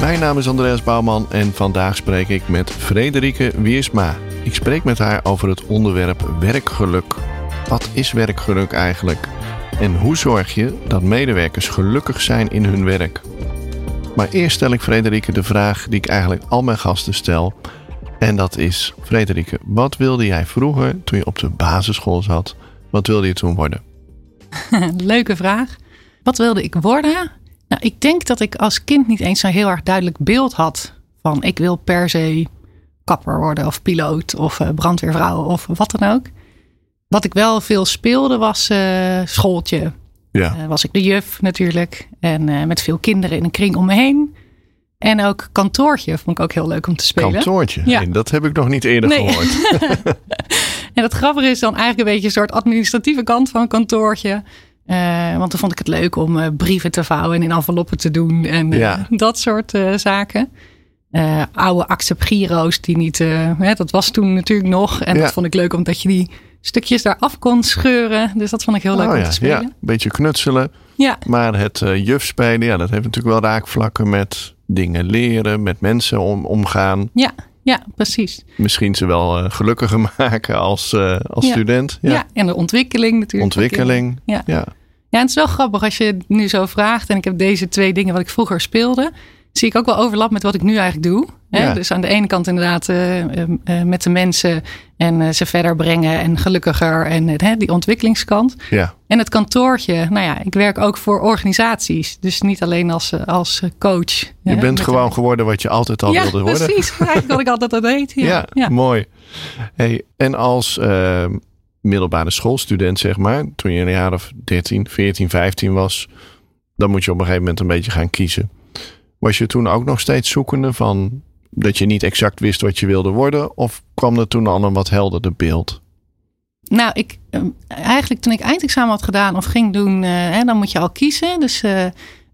Mijn naam is Andreas Bouwman en vandaag spreek ik met Frederike Wiersma. Ik spreek met haar over het onderwerp werkgeluk. Wat is werkgeluk eigenlijk? En hoe zorg je dat medewerkers gelukkig zijn in hun werk? Maar eerst stel ik Frederike de vraag die ik eigenlijk al mijn gasten stel. En dat is, Frederike, wat wilde jij vroeger toen je op de basisschool zat? Wat wilde je toen worden? Leuke vraag. Wat wilde ik worden? Nou, ik denk dat ik als kind niet eens zo'n heel erg duidelijk beeld had van ik wil per se kapper worden of piloot of uh, brandweervrouw of wat dan ook. Wat ik wel veel speelde was uh, schooltje. Ja. Uh, was ik de juf natuurlijk en met veel kinderen in een kring om me heen. En ook kantoortje vond ik ook heel leuk om te spelen. Kantoortje? Ja. Nee, dat heb ik nog niet eerder nee. gehoord. en het grappige is dan eigenlijk een beetje een soort administratieve kant van kantoortje. Uh, want dan vond ik het leuk om uh, brieven te vouwen en in enveloppen te doen en ja. dat soort zaken. oude acceptgiro's die niet, hè, dat was toen natuurlijk nog. En ja. dat vond ik leuk omdat je die stukjes daar af kon scheuren. Dus dat vond ik heel leuk oh, om ja. te spelen. Ja, een beetje knutselen. Ja. Maar het juf spelen, ja, dat heeft natuurlijk wel raakvlakken met dingen leren, met mensen om, omgaan. Ja, ja, precies. Misschien ze wel uh, gelukkiger maken als, uh, als ja. student. Ja. ja, en de ontwikkeling natuurlijk. Ontwikkeling, ja. ja. Ja, het is wel grappig als je het nu zo vraagt. En ik heb deze twee dingen wat ik vroeger speelde. Zie ik ook wel overlap met wat ik nu eigenlijk doe. Hè? Ja. Dus aan de ene kant inderdaad uh, uh, met de mensen en ze verder brengen en gelukkiger en die ontwikkelingskant. Ja. En het kantoortje, nou ja, ik werk ook voor organisaties. Dus niet alleen als, als coach. Je bent gewoon geworden wat je altijd al ja, wilde worden. precies. Eigenlijk wat ik altijd al deed. Ja, ja, ja. mooi. Hey, en als ehm, middelbare schoolstudent, zeg maar, toen je een jaar of 13, 14, 15 was, dan moet je op een gegeven moment een beetje gaan kiezen. Was je toen ook nog steeds zoekende van dat je niet exact wist wat je wilde worden? Of kwam er toen al een wat helderder beeld? Nou, ik, eigenlijk toen ik eindexamen had gedaan of ging doen, hè, dan moet je al kiezen. Dus uh,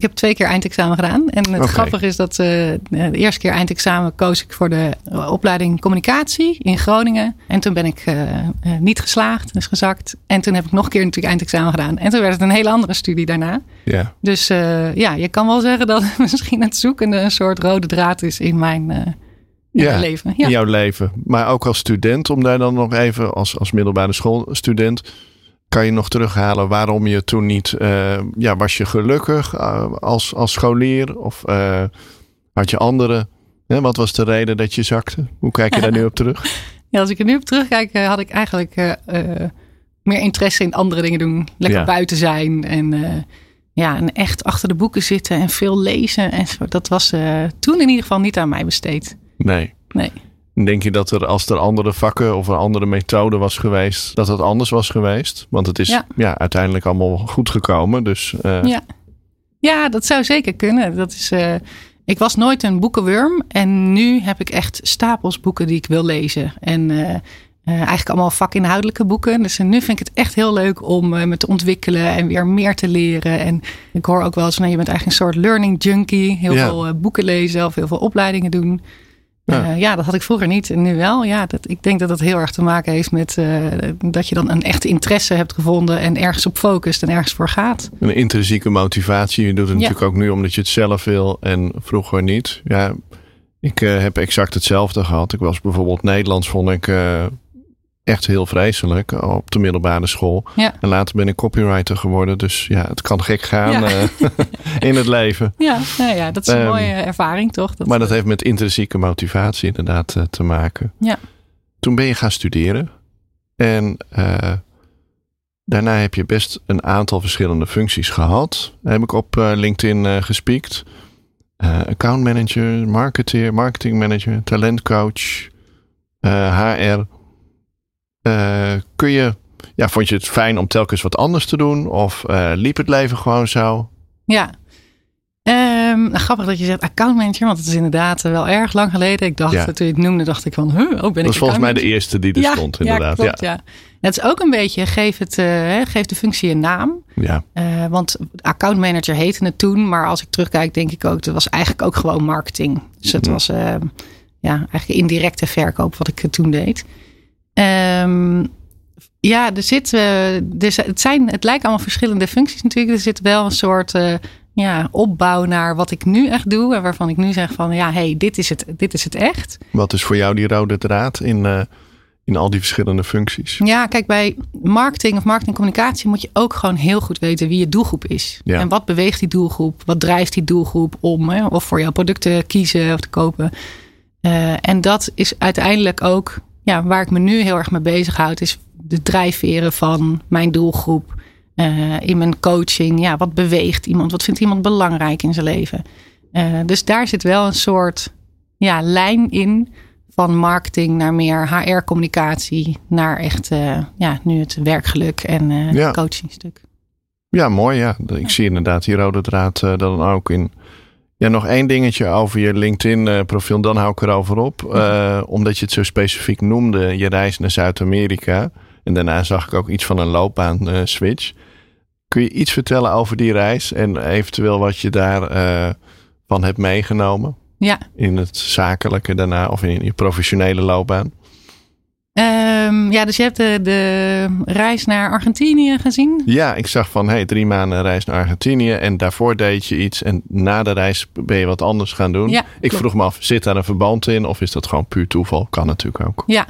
ik heb twee keer eindexamen gedaan. En het grappige is dat uh, de eerste keer eindexamen koos ik voor de opleiding communicatie in Groningen. En toen ben ik niet geslaagd, dus gezakt. En toen heb ik nog een keer natuurlijk eindexamen gedaan. En toen werd het een hele andere studie daarna. Ja. Dus ja, je kan wel zeggen dat misschien het zoekende een soort rode draad is in mijn in ja, leven. in jouw leven. Maar ook als student, om daar dan nog even als, als middelbare schoolstudent, kan je nog terughalen waarom je toen niet, uh, ja, was je gelukkig uh, als, als scholier of uh, had je andere, hè, wat was de reden dat je zakte? Hoe kijk je daar nu op terug? Ja, als ik er nu op terugkijk, had ik eigenlijk meer interesse in andere dingen doen. Lekker Ja. buiten zijn en ja, en echt achter de boeken zitten en veel lezen. En zo. Dat was toen in ieder geval niet aan mij besteed. Nee. Nee. Denk je dat er als er andere vakken of een andere methode was geweest, dat het anders was geweest? Want het is ja, Ja. uiteindelijk allemaal goed gekomen. Dus uh, Ja. ja, dat zou zeker kunnen. Dat is, uh, ik was nooit een boekenwurm. En nu heb ik echt stapels boeken die ik wil lezen. En uh, eigenlijk allemaal vakinhoudelijke boeken. Dus nu vind ik het echt heel leuk om me te ontwikkelen en weer meer te leren. En ik hoor ook wel eens, nou, je bent eigenlijk een soort learning junkie. Heel Ja. veel boeken lezen of heel veel opleidingen doen. Ja. Ja. ja, dat had ik vroeger niet en nu wel. Ja, dat, ik denk dat dat heel erg te maken heeft met uh, dat je dan een echte interesse hebt gevonden en ergens op focust en ergens voor gaat. Een intrinsieke motivatie. Je doet het Ja. natuurlijk ook nu omdat je het zelf wil en vroeger niet. Ja, ik uh, heb exact hetzelfde gehad. Ik was bijvoorbeeld Nederlands, vond ik echt heel vreselijk op de middelbare school. Ja. En later ben ik copywriter geworden. Dus ja, het kan gek gaan Ja. uh, in het leven. Ja, nou ja, dat is een Ehm, mooie ervaring toch? Dat, Maar dat heeft met intrinsieke motivatie inderdaad uh, te maken. Ja. Toen ben je gaan studeren. En uh, daarna heb je best een aantal verschillende functies gehad. Heb ik op LinkedIn gespiekt. Account manager, marketeer, marketing manager, talentcoach, HR. Uh, kun je, ja, vond je het fijn om telkens wat anders te doen? Of uh, liep het leven gewoon zo? Ja. Um, grappig dat je zegt accountmanager, want het is inderdaad wel erg lang geleden. Ik dacht, ja. toen je het noemde, dacht ik van, huh, oh, ben ik Dat was volgens mij de eerste die er ja, stond, inderdaad. Ja, klopt, ja. Het is ook een beetje, geef, het, uh, geef de functie een naam. Ja. Uh, want accountmanager heette het toen, maar als ik terugkijk, denk ik ook, het was eigenlijk ook gewoon marketing. Dus het was uh, ja, eigenlijk indirecte verkoop wat ik toen deed. Um, ja, er zit, er, het, zijn, het lijken allemaal verschillende functies natuurlijk. Er zit wel een soort ja, opbouw naar wat ik nu echt doe. En waarvan ik nu zeg van ja, hey, dit is het, dit is het echt. Wat is voor jou die rode draad in, uh, in al die verschillende functies? Ja, kijk, bij marketing of marketingcommunicatie moet je ook gewoon heel goed weten wie je doelgroep is. Ja. En wat beweegt die doelgroep? Wat drijft die doelgroep om? Hè? Of voor jouw producten kiezen of te kopen. Uh, en dat is uiteindelijk ook ja, waar ik me nu heel erg mee bezighoud. Is de drijfveren van mijn doelgroep. Uh, in mijn coaching. Ja, wat beweegt iemand? Wat vindt iemand belangrijk in zijn leven? Uh, dus daar zit wel een soort ja, lijn in van marketing naar meer HR-communicatie, naar echt uh, ja, nu het werkgeluk en ja. coachingstuk. Ja, mooi. Ja. Ik zie inderdaad die rode draad dan ook in. Ja, nog één dingetje over je LinkedIn-profiel, dan hou ik erover op. omdat je het zo specifiek noemde, je reis naar Zuid-Amerika. En daarna zag ik ook iets van een loopbaan-switch. Kun je iets vertellen over die reis en eventueel wat je daarvan uh, van hebt meegenomen? Ja. In het zakelijke daarna of in je professionele loopbaan? Um, ja, dus je hebt de, de, reis naar Argentinië gezien? Ja, ik zag van hey, drie maanden reis naar Argentinië en daarvoor deed je iets en na de reis ben je wat anders gaan doen. Ja, ik vroeg me af, zit daar een verband in of is dat gewoon puur toeval? Kan natuurlijk ook. Ja,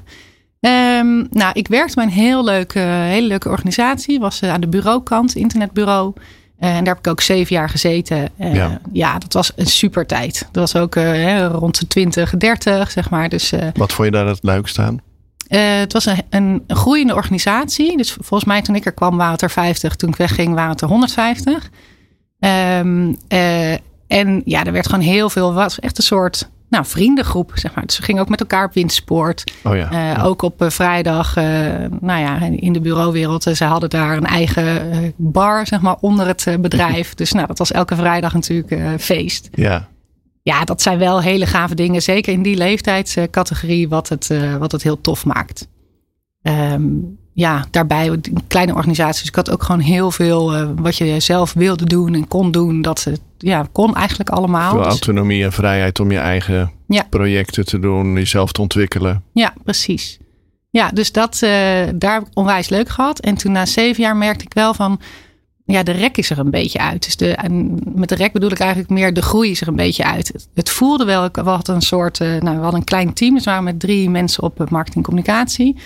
Um, nou, ik werkte bij een heel leuke, hele leuke organisatie. Was uh, aan de bureaukant, internetbureau. Uh, en daar heb ik ook zeven jaar gezeten. Uh, ja. ja. dat was een super tijd. Dat was ook rond de 20, 30, zeg maar. Dus, Wat vond je daar het leukste aan? Het was een, een, groeiende organisatie. Dus volgens mij toen ik er kwam waren het er 50. Toen ik wegging waren het er 150. Um, en ja, er werd gewoon heel veel. was echt een soort nou, vriendengroep, zeg maar. Dus we gingen ook met elkaar op windsport. Oh ja, uh, Ook op uh, vrijdag, uh, nou ja, in de bureauwereld. ze hadden daar een eigen bar, zeg maar, onder het bedrijf. dus nou, dat was elke vrijdag natuurlijk feest. Ja. Ja, dat zijn wel hele gave dingen. Zeker in die leeftijdscategorie, wat het, wat het heel tof maakt. Um, ja, daarbij een kleine organisaties. Dus ik had ook gewoon heel veel uh, wat je zelf wilde doen en kon doen. Dat het ja, kon eigenlijk allemaal. Veel dus, autonomie en vrijheid om je eigen ja. projecten te doen, jezelf te ontwikkelen. Ja, precies. Ja, dus dat uh, daar heb ik onwijs leuk gehad. En toen na zeven jaar merkte ik wel van. Ja, de rek is er een beetje uit. Dus de, en met de rek bedoel ik eigenlijk meer de groei is er een beetje uit. Het, voelde wel, ik had een soort, uh, nou, we hadden een klein team. Dus we waren met drie mensen op marketing communicatie.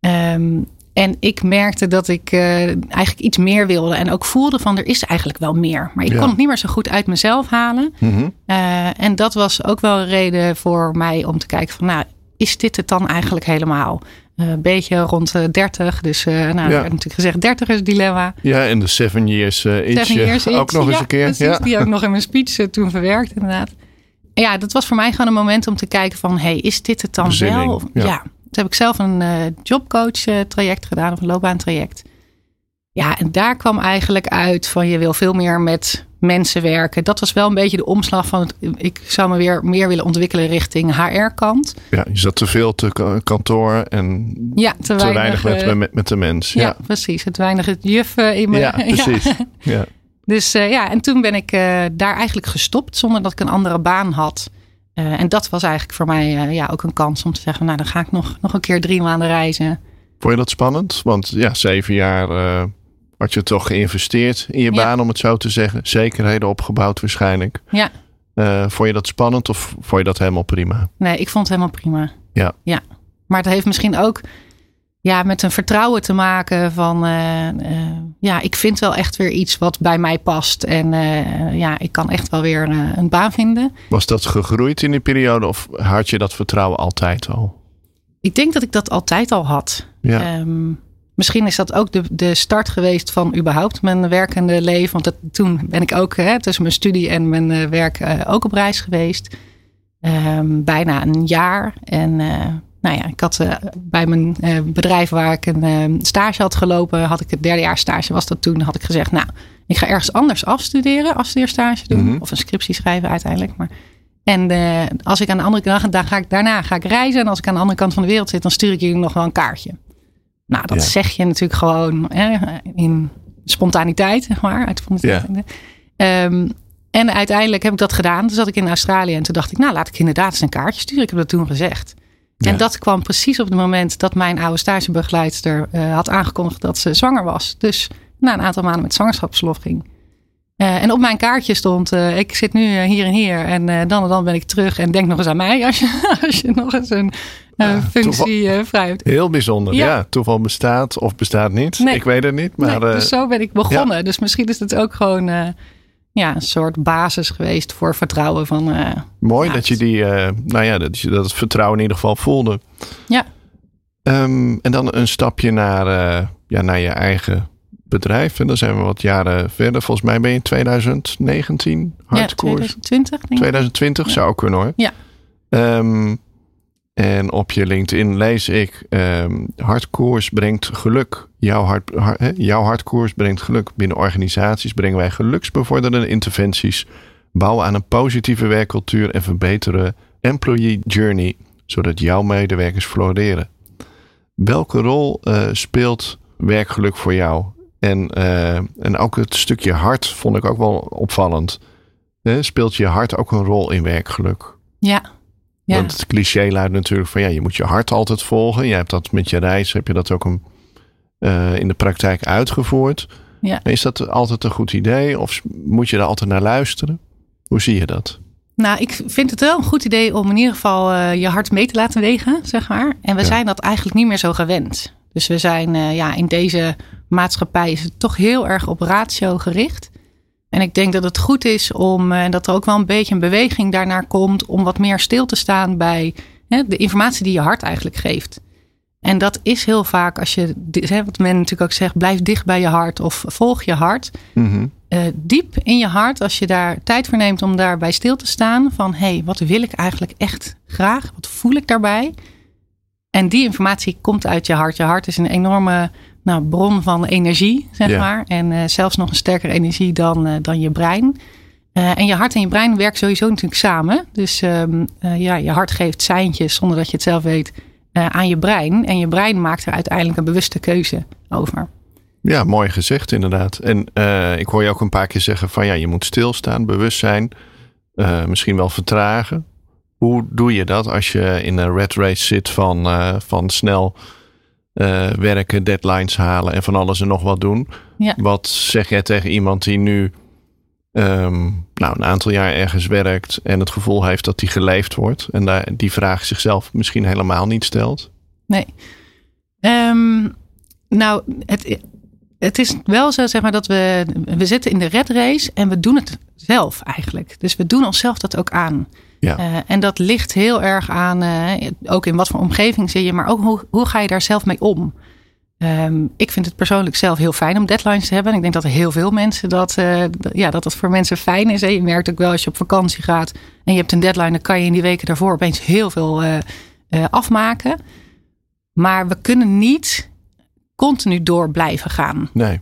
Um, en ik merkte dat ik uh, eigenlijk iets meer wilde. En ook voelde van er is eigenlijk wel meer. Maar ik Ja. kon het niet meer zo goed uit mezelf halen. Mhm. Uh, en dat was ook wel een reden voor mij om te kijken van nou, is dit het dan eigenlijk helemaal? Uh, een beetje rond de 30. Dus uh, nou, er werd natuurlijk gezegd 30 is dilemma. Ja, en de Seven Years uh, Itch Seven years ook itch. nog eens Ja, een keer. Precies, Ja. die ook nog in mijn speech uh, toen verwerkt inderdaad. Ja, dat was voor mij gewoon een moment om te kijken van... hey, is dit het dan Bezinning, wel? Ja. ja. Toen heb ik zelf een jobcoach traject gedaan of een loopbaantraject. Ja, en daar kwam eigenlijk uit van je wil veel meer met mensen werken. Dat was wel een beetje de omslag van het, ik zou me weer meer willen ontwikkelen richting HR-kant. Ja, je zat te veel te ka- kantoor en Ja, te, te weinig met, eh, met, met de mens. ja, Ja, precies. Het weinig het juf eh, in me. ja, precies. Ja. Dus uh, ja, en toen ben ik uh, daar eigenlijk gestopt zonder dat ik een andere baan had. Uh, en dat was eigenlijk voor mij ja, ook een kans om te zeggen, nou dan ga ik nog, nog een keer drie maanden reizen. Vond je dat spannend? Want ja, zeven jaar had je toch geïnvesteerd in je Ja. baan, om het zo te zeggen. Zekerheden opgebouwd waarschijnlijk. Ja, Uh, vond je dat spannend of vond je dat helemaal prima? nee, ik vond het helemaal prima. Ja. ja. Maar het heeft misschien ook ja, met een vertrouwen te maken van, uh, uh, ja, ik vind wel echt weer iets wat bij mij past. En uh, ja, ik kan echt wel weer een baan vinden. Was dat gegroeid in die periode of had je dat vertrouwen altijd al? Ik denk dat ik dat altijd al had. Ja. Um, misschien is dat ook de, de start geweest van überhaupt mijn werkende leven. Want dat, toen ben ik ook hè, tussen mijn studie en mijn uh, werk uh, ook op reis geweest. Um, bijna een jaar. En uh, nou ja, ik had bij mijn bedrijf waar ik een stage had gelopen, had ik het derde jaar stage was dat toen, had ik gezegd, nou, ik ga ergens anders afstuderen, afstudeerstage doen, mm of een scriptie schrijven uiteindelijk. Maar en als ik aan de andere kant, dan ga ik daarna ga ik reizen. En als ik aan de andere kant van de wereld zit, dan stuur ik jullie nog wel een kaartje. Nou, dat zeg je natuurlijk gewoon hè, in spontaniteit, zeg maar. Uit ja. Um, en uiteindelijk heb ik dat gedaan. Toen zat ik in Australië en toen dacht ik, nou laat ik inderdaad eens een kaartje sturen. Ik heb dat toen gezegd. En dat kwam precies op het moment dat mijn oude stagebegeleidster uh, had aangekondigd dat ze zwanger was. Dus na een aantal maanden met zwangerschapsverlof ging. Uh, en op mijn kaartje stond, uh, ik zit nu hier en hier en dan en dan ben ik terug en denk nog eens aan mij als je, als je nog eens een ja, functie uh, vrij hebt. Heel bijzonder. Ja. toeval bestaat of bestaat niet. Nee. Ik weet het niet. Maar, nee, dus zo ben ik begonnen. Dus misschien is het ook gewoon ja, een soort basis geweest voor vertrouwen van. Mooi dat je die, nou ja, dat je dat het vertrouwen in ieder geval voelde. Ja. Um, en dan een stapje naar, ja, naar je eigen bedrijf. En dan zijn we wat jaren verder. Volgens mij ben je in 2019 hardcore. Ja, 2020. 2020 ja. zou kunnen hoor. Ja. Um, en op je LinkedIn lees ik: um, hardkoers brengt geluk. Jouw, hard, hard, jouw hardkoers brengt geluk. Binnen organisaties brengen wij geluksbevorderende interventies. Bouwen aan een positieve werkcultuur en verbeteren employee journey, zodat jouw medewerkers floreren. Welke rol uh, speelt werkgeluk voor jou? En, uh, en ook het stukje hart vond ik ook wel opvallend. Speelt je hart ook een rol in werkgeluk? Ja, want het cliché luidt natuurlijk van ja, je moet je hart altijd volgen. Je hebt dat met je reis, heb je dat ook een, uh, in de praktijk uitgevoerd. Ja. Is dat altijd een goed idee of moet je er altijd naar luisteren? Hoe zie je dat? Nou, ik vind het wel een goed idee om in ieder geval uh, je hart mee te laten wegen, zeg maar. En we zijn dat eigenlijk niet meer zo gewend. Dus we zijn uh, ja, in deze maatschappij is het toch heel erg op ratio gericht. En ik denk dat het goed is om, en dat er ook wel een beetje een beweging daarnaar komt, om wat meer stil te staan bij hè, de informatie die je hart eigenlijk geeft. En dat is heel vaak als je, wat men natuurlijk ook zegt, blijf dicht bij je hart of volg je hart. Mhm. uh, diep in je hart, als je daar tijd voor neemt om daarbij stil te staan, van hé, hey, wat wil ik eigenlijk echt graag? Wat voel ik daarbij? En die informatie komt uit je hart. Je hart is een enorme nou, bron van energie, zeg maar. En uh, zelfs nog een sterkere energie dan, uh, dan je brein. Uh, en je hart en je brein werken sowieso natuurlijk samen. Dus um, ja, je hart geeft seintjes zonder dat je het zelf weet aan je brein. En je brein maakt er uiteindelijk een bewuste keuze over. Ja, mooi gezegd inderdaad. En ik hoor je ook een paar keer zeggen van ja, je moet stilstaan, bewust zijn. misschien wel vertragen. Hoe doe je dat als je in een red race zit van, van snel uh, werken, deadlines halen en van alles en nog wat doen. Ja. Wat zeg jij tegen iemand die nu um, nou, een aantal jaar ergens werkt en het gevoel heeft dat hij geleefd wordt en daar, die vraag zichzelf misschien helemaal niet stelt? Nee. Um, nou, het, het is wel zo zeg maar dat we, we zitten in de red race en we doen het zelf eigenlijk. Dus we doen onszelf dat ook aan. Ja. Uh, en dat ligt heel erg aan, uh, ook in wat voor omgeving zit je, maar ook hoe, hoe ga je daar zelf mee om? Um, ik vind het persoonlijk zelf heel fijn om deadlines te hebben. En ik denk dat er heel veel mensen dat, uh, ja, dat dat voor mensen fijn is. Hè? Je merkt ook wel als je op vakantie gaat en je hebt een deadline, dan kan je in die weken daarvoor opeens heel veel afmaken. Maar we kunnen niet continu door blijven gaan. Nee.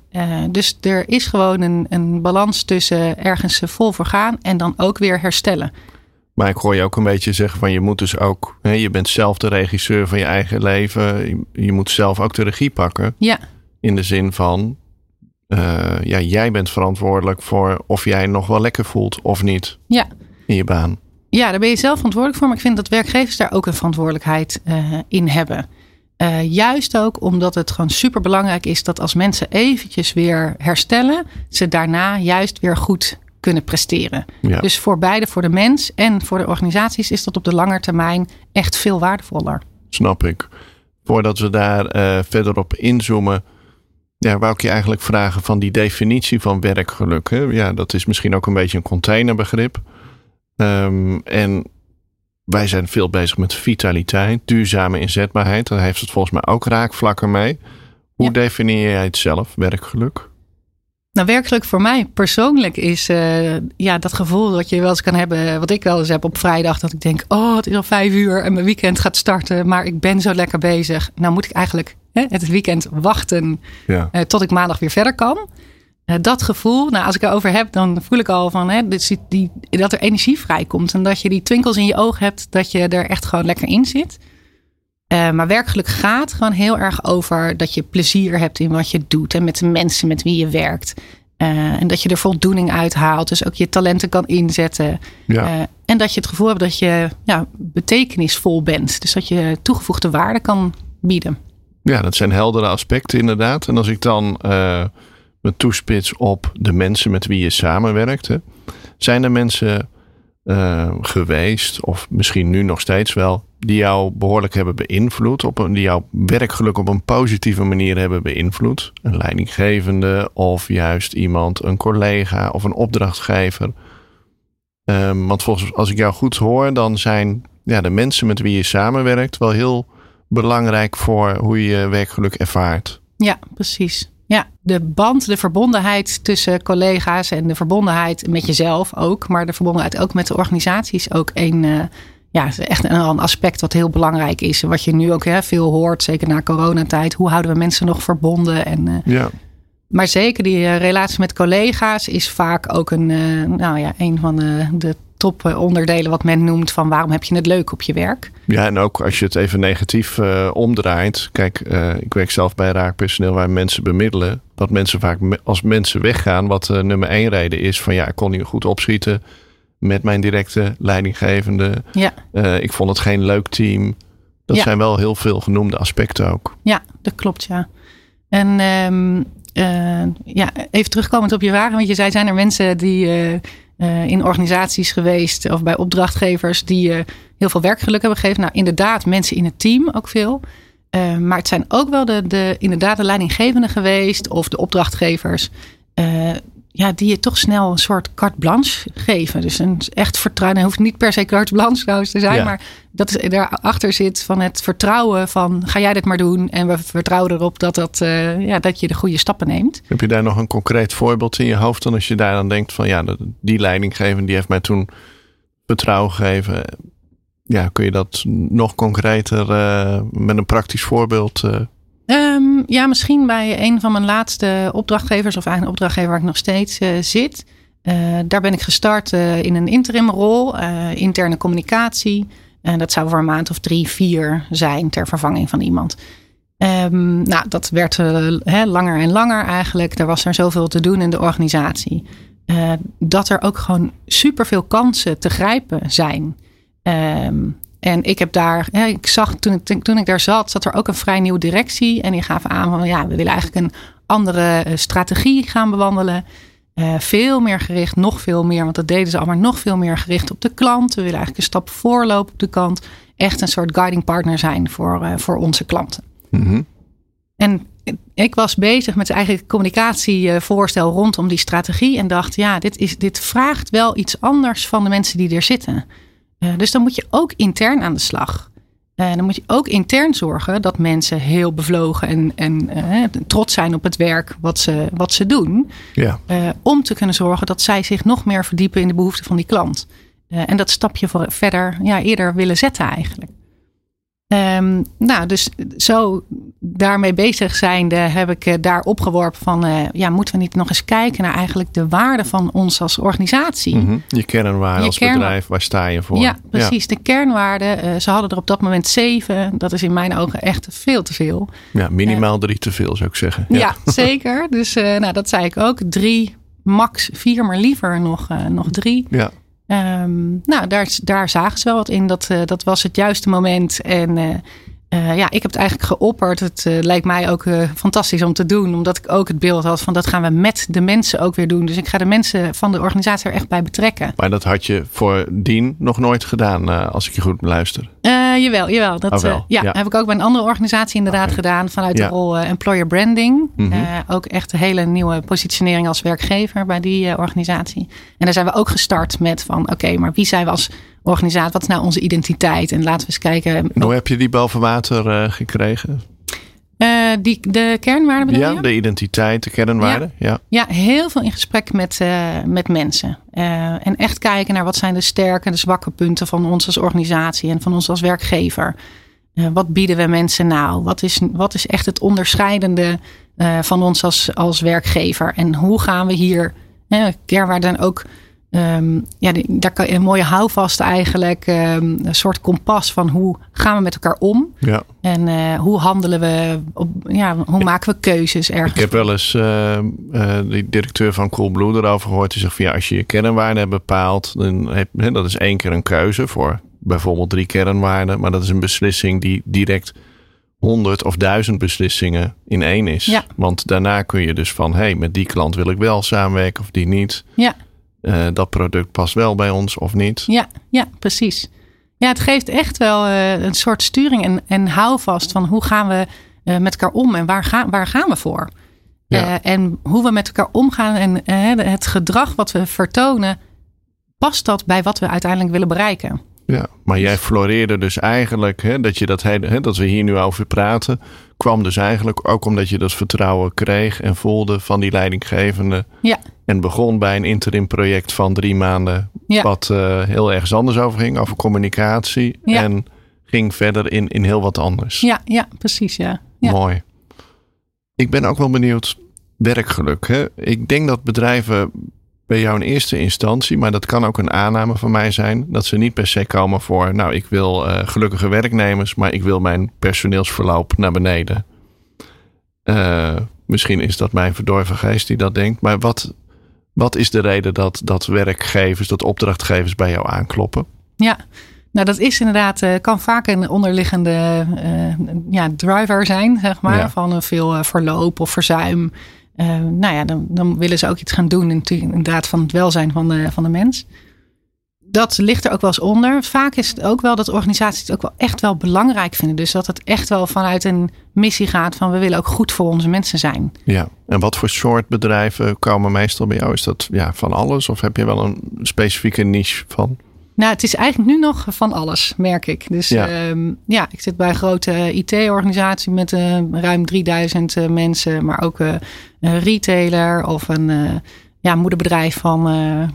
dus er is gewoon een, een balans tussen ergens vol voor gaan en dan ook weer herstellen. Maar ik hoor je ook een beetje zeggen van je moet dus ook, hè, je bent zelf de regisseur van je eigen leven. Je, moet zelf ook de regie pakken. Ja. In de zin van, uh, ja, jij bent verantwoordelijk voor of jij nog wel lekker voelt of niet. Ja. In je baan. Ja, daar ben je zelf verantwoordelijk voor. Maar ik vind dat werkgevers daar ook een verantwoordelijkheid uh, in hebben. Uh, juist ook omdat het gewoon super belangrijk is dat als mensen eventjes weer herstellen, ze daarna juist weer goed kunnen presteren. Ja. Dus voor beide, voor de mens en voor de organisaties, is dat op de lange termijn echt veel waardevoller. Snap ik. Voordat we daar uh, verder op inzoomen, ja, wou ik je eigenlijk vragen van die definitie van werkgeluk. Hè? Ja, dat is misschien ook een beetje een containerbegrip. Um, en wij zijn veel bezig met vitaliteit, duurzame inzetbaarheid. Daar heeft het volgens mij ook raakvlakken mee. Hoe ja. definieer jij het zelf, werkgeluk? Nou, werkelijk voor mij persoonlijk is uh, ja, dat gevoel dat je wel eens kan hebben, wat ik wel eens heb op vrijdag, dat ik denk, oh, het is al vijf uur en mijn weekend gaat starten, maar ik ben zo lekker bezig. Nou moet ik eigenlijk hè, het weekend wachten ja. uh, tot ik maandag weer verder kan. Uh, dat gevoel, nou, als ik erover heb, dan voel ik al van hè, dus die, dat er energie vrijkomt en dat je die twinkels in je oog hebt, dat je er echt gewoon lekker in zit. Uh, maar werkelijk gaat gewoon heel erg over dat je plezier hebt in wat je doet en met de mensen met wie je werkt. Uh, en dat je er voldoening uit haalt. Dus ook je talenten kan inzetten. Ja. Uh, en dat je het gevoel hebt dat je ja, betekenisvol bent. Dus dat je toegevoegde waarde kan bieden. Ja, dat zijn heldere aspecten inderdaad. En als ik dan me toespits op de mensen met wie je samenwerkt. Hè, zijn er mensen geweest, of misschien nu nog steeds wel, die jou behoorlijk hebben beïnvloed, op een, die jouw werkgeluk op een positieve manier hebben beïnvloed. Een leidinggevende of juist iemand, een collega of een opdrachtgever. Um, want volgens als ik jou goed hoor, dan zijn ja, de mensen met wie je samenwerkt wel heel belangrijk voor hoe je werkgeluk ervaart. Ja, precies. Ja, de band, de verbondenheid tussen collega's en de verbondenheid met jezelf ook, maar de verbondenheid ook met de organisatie is ook een, uh, ja, echt een aspect wat heel belangrijk is. Wat je nu ook hè, veel hoort, zeker na coronatijd. Hoe houden we mensen nog verbonden? En, uh, ja. Maar zeker die uh, relatie met collega's is vaak ook een, nou ja, een van de, de toponderdelen wat men noemt van waarom heb je het leuk op je werk. Ja, en ook als je het even negatief omdraait. Kijk, ik werk zelf bij raakpersoneel waar mensen bemiddelen. Dat mensen vaak als mensen weggaan, wat nummer één reden is van ja, ik kon niet goed opschieten met mijn directe leidinggevende. Ja. Ik vond het geen leuk team. Dat zijn wel heel veel genoemde aspecten ook. Ja, dat klopt, ja. En um, uh, ja, even terugkomend op je vraag. Want je zei, zijn er mensen die uh, in organisaties geweest of bij opdrachtgevers die heel veel werkgeluk hebben gegeven? Nou, inderdaad, mensen in het team ook veel. maar het zijn ook wel de, de, inderdaad de leidinggevenden geweest of de opdrachtgevers ja, die je toch snel een soort carte blanche geven. Dus een echt vertrouwen. hoeft niet per se carte blanche trouwens te zijn. Maar dat is, daarachter zit van het vertrouwen van ga jij dit maar doen. En we vertrouwen erop dat, dat, uh, ja, dat je de goede stappen neemt. Heb je daar nog een concreet voorbeeld in je hoofd? Dan als je daar dan denkt van ja, die leidinggever die heeft mij toen vertrouwen gegeven. Ja, kun je dat nog concreter uh, met een praktisch voorbeeld uh, Um, ja, misschien bij een van mijn laatste opdrachtgevers, of eigenlijk een opdrachtgever waar ik nog steeds uh, zit. Uh, daar ben ik gestart uh, in een interimrol, interne communicatie. En dat zou voor een maand of drie, vier zijn ter vervanging van iemand. Um, nou, dat werd langer en langer eigenlijk. Er was er zoveel te doen in de organisatie. dat er ook gewoon superveel kansen te grijpen zijn. Um, en ik heb daar, ik zag toen ik, toen ik daar zat, zat er ook een vrij nieuwe directie. En die gaven aan van ja, we willen eigenlijk een andere eh, strategie gaan bewandelen. Uh, veel meer gericht, nog veel meer, want dat deden ze allemaal nog veel meer gericht op de klant. We willen eigenlijk een stap voorlopen op de kant. Echt een soort guiding partner zijn voor, uh, voor onze klanten. Mm En ik was bezig met eigen communicatievoorstel rondom die strategie. En dacht, ja, dit, is, dit vraagt wel iets anders van de mensen die er zitten. Uh, dus dan moet je ook intern aan de slag. Uh, dan moet je ook intern zorgen dat mensen heel bevlogen en, en uh, trots zijn op het werk wat ze, wat ze doen. Ja. om te kunnen zorgen dat zij zich nog meer verdiepen in de behoeften van die klant. en dat stapje voor, verder ja, eerder willen zetten eigenlijk. Um, nou, dus zo daarmee bezig zijnde heb ik uh, daar opgeworpen van... Uh, ja, moeten we niet nog eens kijken naar eigenlijk de waarde van ons als organisatie? Mm -hmm. Je kernwaarde als bedrijf, waar sta je voor? Ja, precies. De kernwaarde. Uh, ze hadden er op dat moment zeven. Dat is in mijn ogen echt veel te veel. Ja, minimaal drie te veel zou ik zeggen. Ja, ja zeker. Dus nou, dat zei ik ook. Drie, max vier, maar liever nog, nog drie. Ja. Um, nou, daar, daar zagen ze wel wat in. Dat, uh, dat was het juiste moment. En uh, uh, ja, ik heb het eigenlijk geopperd. Het lijkt mij ook fantastisch om te doen. Omdat ik ook het beeld had van dat gaan we met de mensen ook weer doen. Dus ik ga de mensen van de organisatie er echt bij betrekken. Maar dat had je voor Dien nog nooit gedaan, als ik je goed beluister. jawel, jawel. Dat, oh, ja, heb ik ook bij een andere organisatie inderdaad gedaan. Vanuit de rol employer branding. Mm -hmm. ook echt een hele nieuwe positionering als werkgever bij die organisatie. En daar zijn we ook gestart met van oké, maar wie zijn we als organisatie? Wat is nou onze identiteit? En laten we eens kijken. hoe heb je die boven water gekregen? Uh, die, de kernwaarden bedoel ja, de identiteit, de kernwaarden. Ja, ja. ja heel veel in gesprek met, uh, met mensen. Uh, en echt kijken naar wat zijn de sterke en de zwakke punten van ons als organisatie en van ons als werkgever. wat bieden we mensen nou? Wat is, wat is echt het onderscheidende van ons als, als werkgever? En hoe gaan we hier kernwaarden ook Um, ja, daar kan je een mooie houvast eigenlijk. Um, een soort kompas van hoe gaan we met elkaar om. Ja. En uh, hoe handelen we. Op, ja, hoe maken we keuzes ergens. Ik heb wel eens uh, uh, de directeur van Coolblue erover gehoord. Die zegt van ja, als je je kernwaarden hebt bepaald. Dan heb, hè, dat is één keer een keuze voor bijvoorbeeld drie kernwaarden. Maar dat is een beslissing die direct honderd of duizend beslissingen in één is. Ja. Want daarna kun je dus van hé, hey, met die klant wil ik wel samenwerken of die niet. Ja. Uh, dat product past wel bij ons of niet. Ja, ja precies. Ja, het geeft echt wel uh, een soort sturing en, en houvast van hoe gaan we uh, met elkaar om en waar, gaan waar gaan we voor? Ja. en hoe we met elkaar omgaan en het gedrag wat we vertonen, past dat bij wat we uiteindelijk willen bereiken? Ja, maar jij floreerde dus eigenlijk, hè, dat, je dat, hè, dat we hier nu over praten, kwam dus eigenlijk ook omdat je dat vertrouwen kreeg en voelde van die leidinggevende. Ja. En begon bij een interim project van drie maanden, ja. wat uh, heel ergens anders over ging, over communicatie. Ja. En ging verder in, in heel wat anders. Ja, ja precies, ja. ja. Mooi. Ik ben ook wel benieuwd, werkgeluk. Hè? Ik denk dat bedrijven bij jou in eerste instantie, maar dat kan ook een aanname van mij zijn, dat ze niet per se komen voor, nou, ik wil uh, gelukkige werknemers, maar ik wil mijn personeelsverloop naar beneden. Uh, misschien is dat mijn verdorven geest die dat denkt, maar wat, wat is de reden dat, dat werkgevers, dat opdrachtgevers bij jou aankloppen? Ja, nou, dat is inderdaad, uh, kan vaak een onderliggende uh, ja, driver zijn, zeg maar, Ja. van een veel uh, verloop of verzuim. Uh, nou ja, dan, dan willen ze ook iets gaan doen, inderdaad, van het welzijn van de, van de mens. Dat ligt er ook wel eens onder. Vaak is het ook wel dat organisaties het ook wel echt wel belangrijk vinden. Dus dat het echt wel vanuit een missie gaat van we willen ook goed voor onze mensen zijn. Ja, en wat voor soort bedrijven komen meestal bij jou? Is dat ja, van alles of heb je wel een specifieke niche van? Nou, het is eigenlijk nu nog van alles, merk ik. Dus Ja. ja, ja ik zit bij een grote IT-organisatie met uh, ruim 3000 uh, mensen, maar ook uh, een retailer of een ja, moederbedrijf van uh,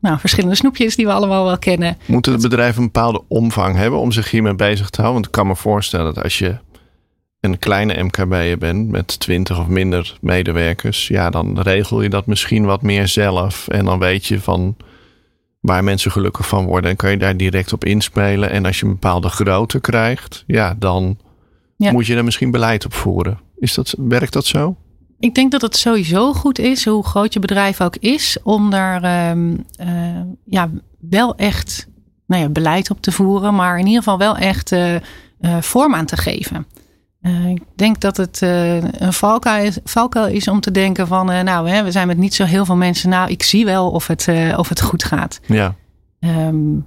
nou, verschillende snoepjes die we allemaal wel kennen. Moeten de bedrijven een bepaalde omvang hebben om zich hiermee bezig te houden? Want ik kan me voorstellen dat als je een kleine MKB'er bent met 20 of minder medewerkers, ja, dan regel je dat misschien wat meer zelf. En dan weet je van waar mensen gelukkig van worden. En kan je daar direct op inspelen. En als je een bepaalde grootte krijgt, ja, dan Ja. moet je er misschien beleid op voeren. Is dat, werkt dat zo? Ik denk dat het sowieso goed is, hoe groot je bedrijf ook is, om daar ehm, eh, ja, wel echt nou ja, beleid op te voeren, maar in ieder geval wel echt eh, eh, vorm aan te geven. Ik denk dat het een valkuil is, valkuil is om te denken van, nou, hè, we zijn met niet zo heel veel mensen. Nou, ik zie wel of het, of het goed gaat. Ja, Ehm,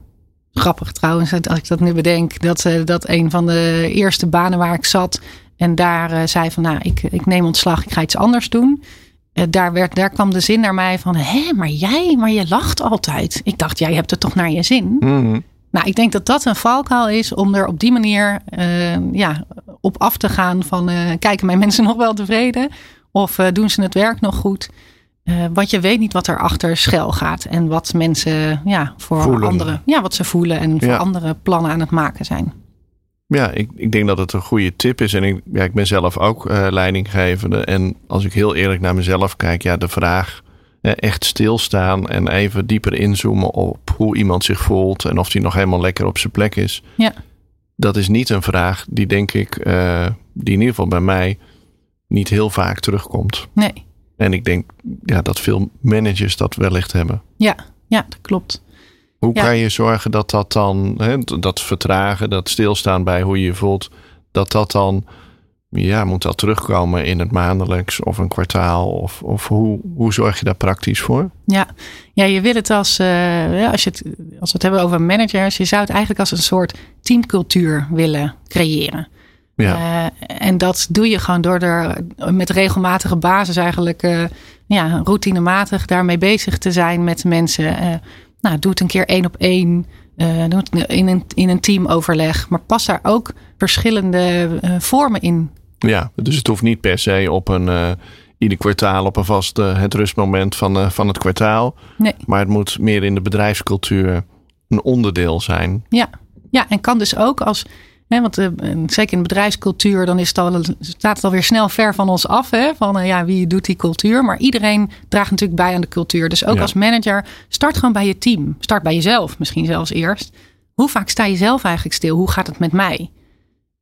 grappig trouwens, als ik dat nu bedenk, dat, dat een van de eerste banen waar ik zat en daar eh, zei van, nou, ik, ik neem ontslag, ik ga iets anders doen. Eh, daar, werd, daar kwam de zin naar mij van, hé, maar jij, maar je lacht altijd. Ik dacht, jij hebt het toch naar je zin? Mhm. Nou, ik denk dat dat een valkuil is om er op die manier eh, ja, op af te gaan van eh, kijken mijn mensen nog wel tevreden of doen ze het werk nog goed? Want je weet niet wat er achter schuil gaat en wat mensen ja, voor Voelen. anderen, ja, wat ze voelen en voor Ja. andere plannen aan het maken zijn. Ja, ik, ik denk dat het een goede tip is. En ik, ja, ik ben zelf ook eh, leidinggevende. En als ik heel eerlijk naar mezelf kijk, ja, de vraag echt stilstaan en even dieper inzoomen op hoe iemand zich voelt en of hij nog helemaal lekker op zijn plek is. Ja. Dat is niet een vraag die denk ik, eh, die in ieder geval bij mij niet heel vaak terugkomt. Nee, En ik denk ja, dat veel managers dat wellicht hebben. ja, ja dat klopt. Hoe Ja. kan je zorgen dat dat dan, hè, dat vertragen, dat stilstaan bij hoe je je voelt, dat dat dan, ja, moet dat terugkomen in het maandelijks of een kwartaal? Of, of hoe, hoe zorg je daar praktisch voor? Ja, ja je wil het als, eh, als, je het, als we het hebben over managers, je zou het eigenlijk als een soort teamcultuur willen creëren. Ja, Eh, en dat doe je gewoon door er met regelmatige basis eigenlijk eh, ja, routinematig daarmee bezig te zijn met mensen. Nou, doe het een keer één op één. doe het in een, in een teamoverleg. Maar pas daar ook verschillende eh, vormen in Ja, dus het hoeft niet per se op een uh, ieder kwartaal op een vast het rustmoment van, van het kwartaal. Nee. Maar het moet meer in de bedrijfscultuur een onderdeel zijn. Ja, ja en kan dus ook als want uh, zeker in de bedrijfscultuur, dan is het al, staat het alweer snel ver van ons af. Hè? Van uh, ja, wie doet die cultuur? Maar iedereen draagt natuurlijk bij aan de cultuur. Dus ook als manager, start gewoon bij je team. Start bij jezelf misschien zelfs eerst. Hoe vaak sta je zelf eigenlijk stil? Hoe gaat het met mij?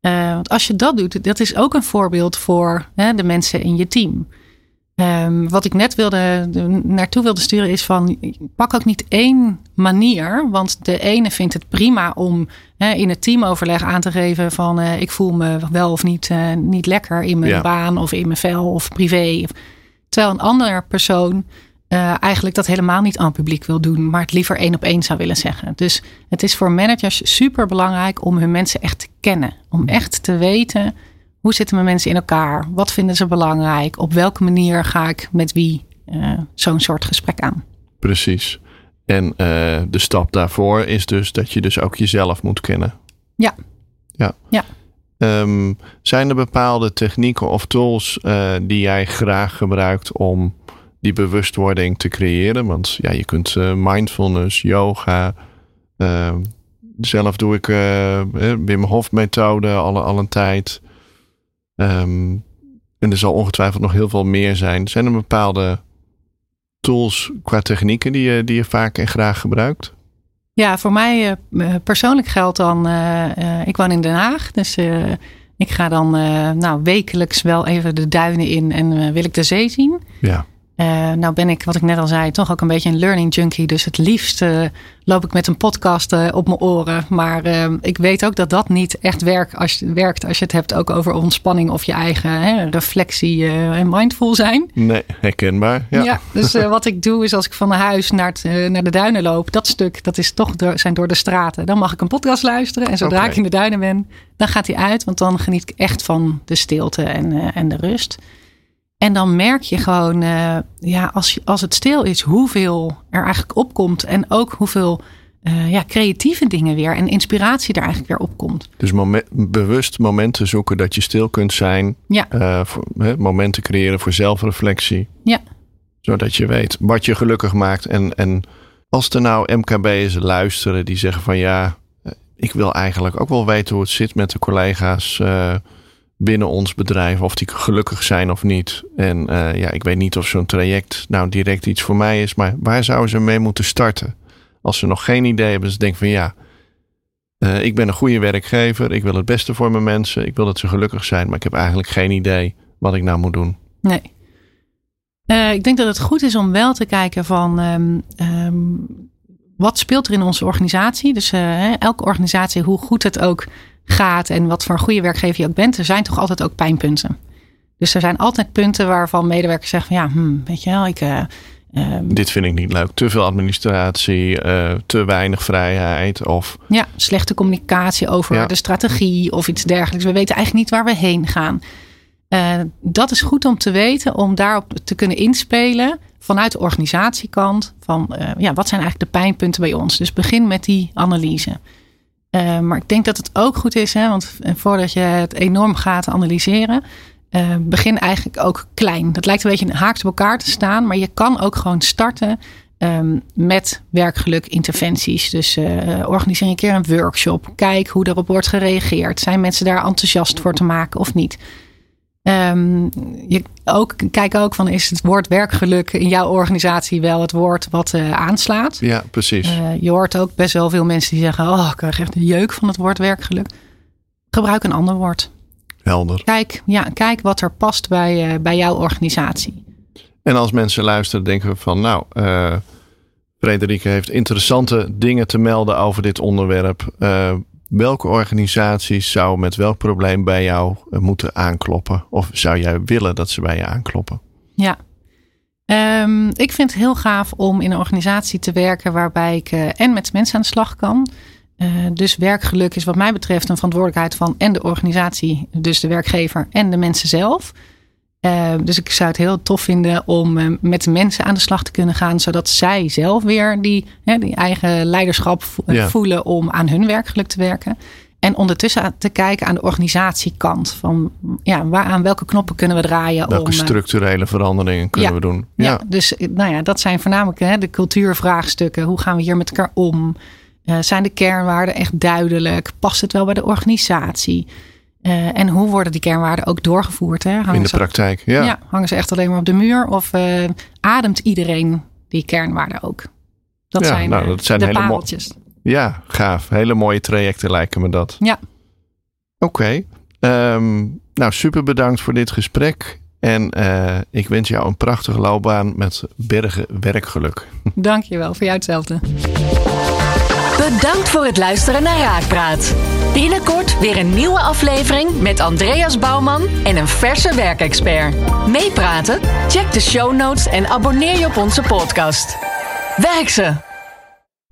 Uh, want als je dat doet, dat is ook een voorbeeld voor hè, de mensen in je team. Um, wat ik net wilde, naartoe wilde sturen is van pak ook niet één manier. Want de ene vindt het prima om in het teamoverleg aan te geven van uh, ik voel me wel of niet, uh, niet lekker in mijn baan of in mijn vel of privé. Terwijl een andere persoon uh, eigenlijk dat helemaal niet aan publiek wil doen, maar het liever één op één zou willen zeggen. Dus het is voor managers super belangrijk om hun mensen echt te kennen. Om echt te weten hoe zitten mijn mensen in elkaar? Wat vinden ze belangrijk? Op welke manier ga ik met wie uh, zo'n soort gesprek aan? Precies. En uh, de stap daarvoor is dus dat je dus ook jezelf moet kennen. Ja. Ja. ja. Um, zijn er bepaalde technieken of tools uh, die jij graag gebruikt om die bewustwording te creëren? Want ja, je kunt mindfulness, yoga. Ehm, zelf doe ik Wim Hof methode al, al een tijd. Um, en er zal ongetwijfeld nog heel veel meer zijn. Zijn er bepaalde tools qua technieken die je, die je vaak en graag gebruikt? Ja, voor mij uh, persoonlijk geldt dan, uh, uh, ik woon in Den Haag, dus ik ga dan nou, wekelijks wel even de duinen in en wil ik de zee zien. Ja. Uh, nou ben ik, wat ik net al zei, toch ook een beetje een learning junkie. Dus het liefst uh, loop ik met een podcast uh, op mijn oren. Maar ik weet ook dat dat niet echt werkt als, je, werkt als je het hebt ook over ontspanning of je eigen hè, reflectie en mindful zijn. Nee, herkenbaar. Ja, ja dus wat ik doe is als ik van huis naar, het, naar de duinen loop, dat stuk, dat is toch door, zijn door de straten. Dan mag ik een podcast luisteren. En zodra okay. ik in de duinen ben, dan gaat hij uit. Want dan geniet ik echt van de stilte en, en de rust. En dan merk je gewoon, uh, ja, als, als het stil is, hoeveel er eigenlijk opkomt. En ook hoeveel uh, ja, creatieve dingen weer en inspiratie er eigenlijk weer opkomt. Dus moment, bewust momenten zoeken dat je stil kunt zijn. Ja. Uh, voor, hè, momenten creëren voor zelfreflectie. Ja. Zodat je weet wat je gelukkig maakt. En, en als er nou MKB'ers luisteren die zeggen van ja, ik wil eigenlijk ook wel weten hoe het zit met de collega's binnen ons bedrijf, of die gelukkig zijn of niet. En uh, ja, ik weet niet of zo'n traject nou direct iets voor mij is, maar waar zouden ze mee moeten starten? Als ze nog geen idee hebben, ze denken van ja, uh, ik ben een goede werkgever, ik wil het beste voor mijn mensen, ik wil dat ze gelukkig zijn, maar ik heb eigenlijk geen idee wat ik nou moet doen. Nee. Uh, ik denk dat het goed is om wel te kijken van um, um, wat speelt er in onze organisatie. Dus elke organisatie, hoe goed het ook gaat en wat voor een goede werkgever je ook bent, er zijn toch altijd ook pijnpunten. Dus er zijn altijd punten waarvan medewerkers zeggen van ja, hmm, weet je wel, ik. Uh, um, Dit vind ik niet leuk. Te veel administratie, uh, te weinig vrijheid of. Ja, slechte communicatie over ja. de strategie of iets dergelijks. We weten eigenlijk niet waar we heen gaan. Uh, dat is goed om te weten, om daarop te kunnen inspelen vanuit de organisatiekant. Van ja, wat zijn eigenlijk de pijnpunten bij ons? Dus begin met die analyse. Uh, maar ik denk dat het ook goed is, hè, want voordat je het enorm gaat analyseren, uh, begin eigenlijk ook klein. Dat lijkt een beetje haaks op elkaar te staan, maar je kan ook gewoon starten um, met werkgeluk interventies. Dus organiseer een keer een workshop. Kijk hoe erop wordt gereageerd. Zijn mensen daar enthousiast voor te maken of niet? Um, je ook, kijk ook van is het woord werkgeluk in jouw organisatie wel het woord wat uh, aanslaat. Ja, precies. Uh, je hoort ook best wel veel mensen die zeggen: Oh, ik krijg echt een jeuk van het woord werkgeluk. Gebruik een ander woord. Helder. Kijk, ja, kijk wat er past bij, uh, bij jouw organisatie. En als mensen luisteren, denken we van: Nou, Frederike heeft interessante dingen te melden over dit onderwerp welke organisaties zou met welk probleem bij jou eh, moeten aankloppen? Of zou jij willen dat ze bij je aankloppen? Ja. Um, ik vind het heel gaaf om in een organisatie te werken waarbij ik uh, en met mensen aan de slag kan. Uh, dus werkgeluk is wat mij betreft een verantwoordelijkheid van en de organisatie, dus de werkgever en de mensen zelf. Uh, dus ik zou het heel tof vinden om uh, met mensen aan de slag te kunnen gaan, zodat zij zelf weer die, hè, die eigen leiderschap vo ja. voelen om aan hun werkgeluk te werken. En ondertussen te kijken aan de organisatiekant. Van ja, waar, aan welke knoppen kunnen we draaien? Welke om, structurele veranderingen kunnen we doen? Ja. ja. dus nou ja, dat zijn voornamelijk hè, de cultuurvraagstukken. Hoe gaan we hier met elkaar om? Uh, zijn de kernwaarden echt duidelijk? Past het wel bij de organisatie? Uh, en hoe worden die kernwaarden ook doorgevoerd? Hè? In de praktijk, ja. ja. Hangen ze echt alleen maar op de muur? Of uh, ademt iedereen die kernwaarden ook? Dat zijn, nou, dat zijn de hele pareltjes. Ja, gaaf. Hele mooie trajecten lijken me dat. Ja. Oké. Okay. Um, ehm, nou, super bedankt voor dit gesprek. En uh, ik wens jou een prachtige loopbaan met bergen werkgeluk. Dankjewel, voor jou hetzelfde. Bedankt voor het luisteren naar Raakpraat. Binnenkort weer een nieuwe aflevering met Andreas Bouwman en een verse werkexpert. Meepraten? Check de show notes en abonneer je op onze podcast. Werk ze!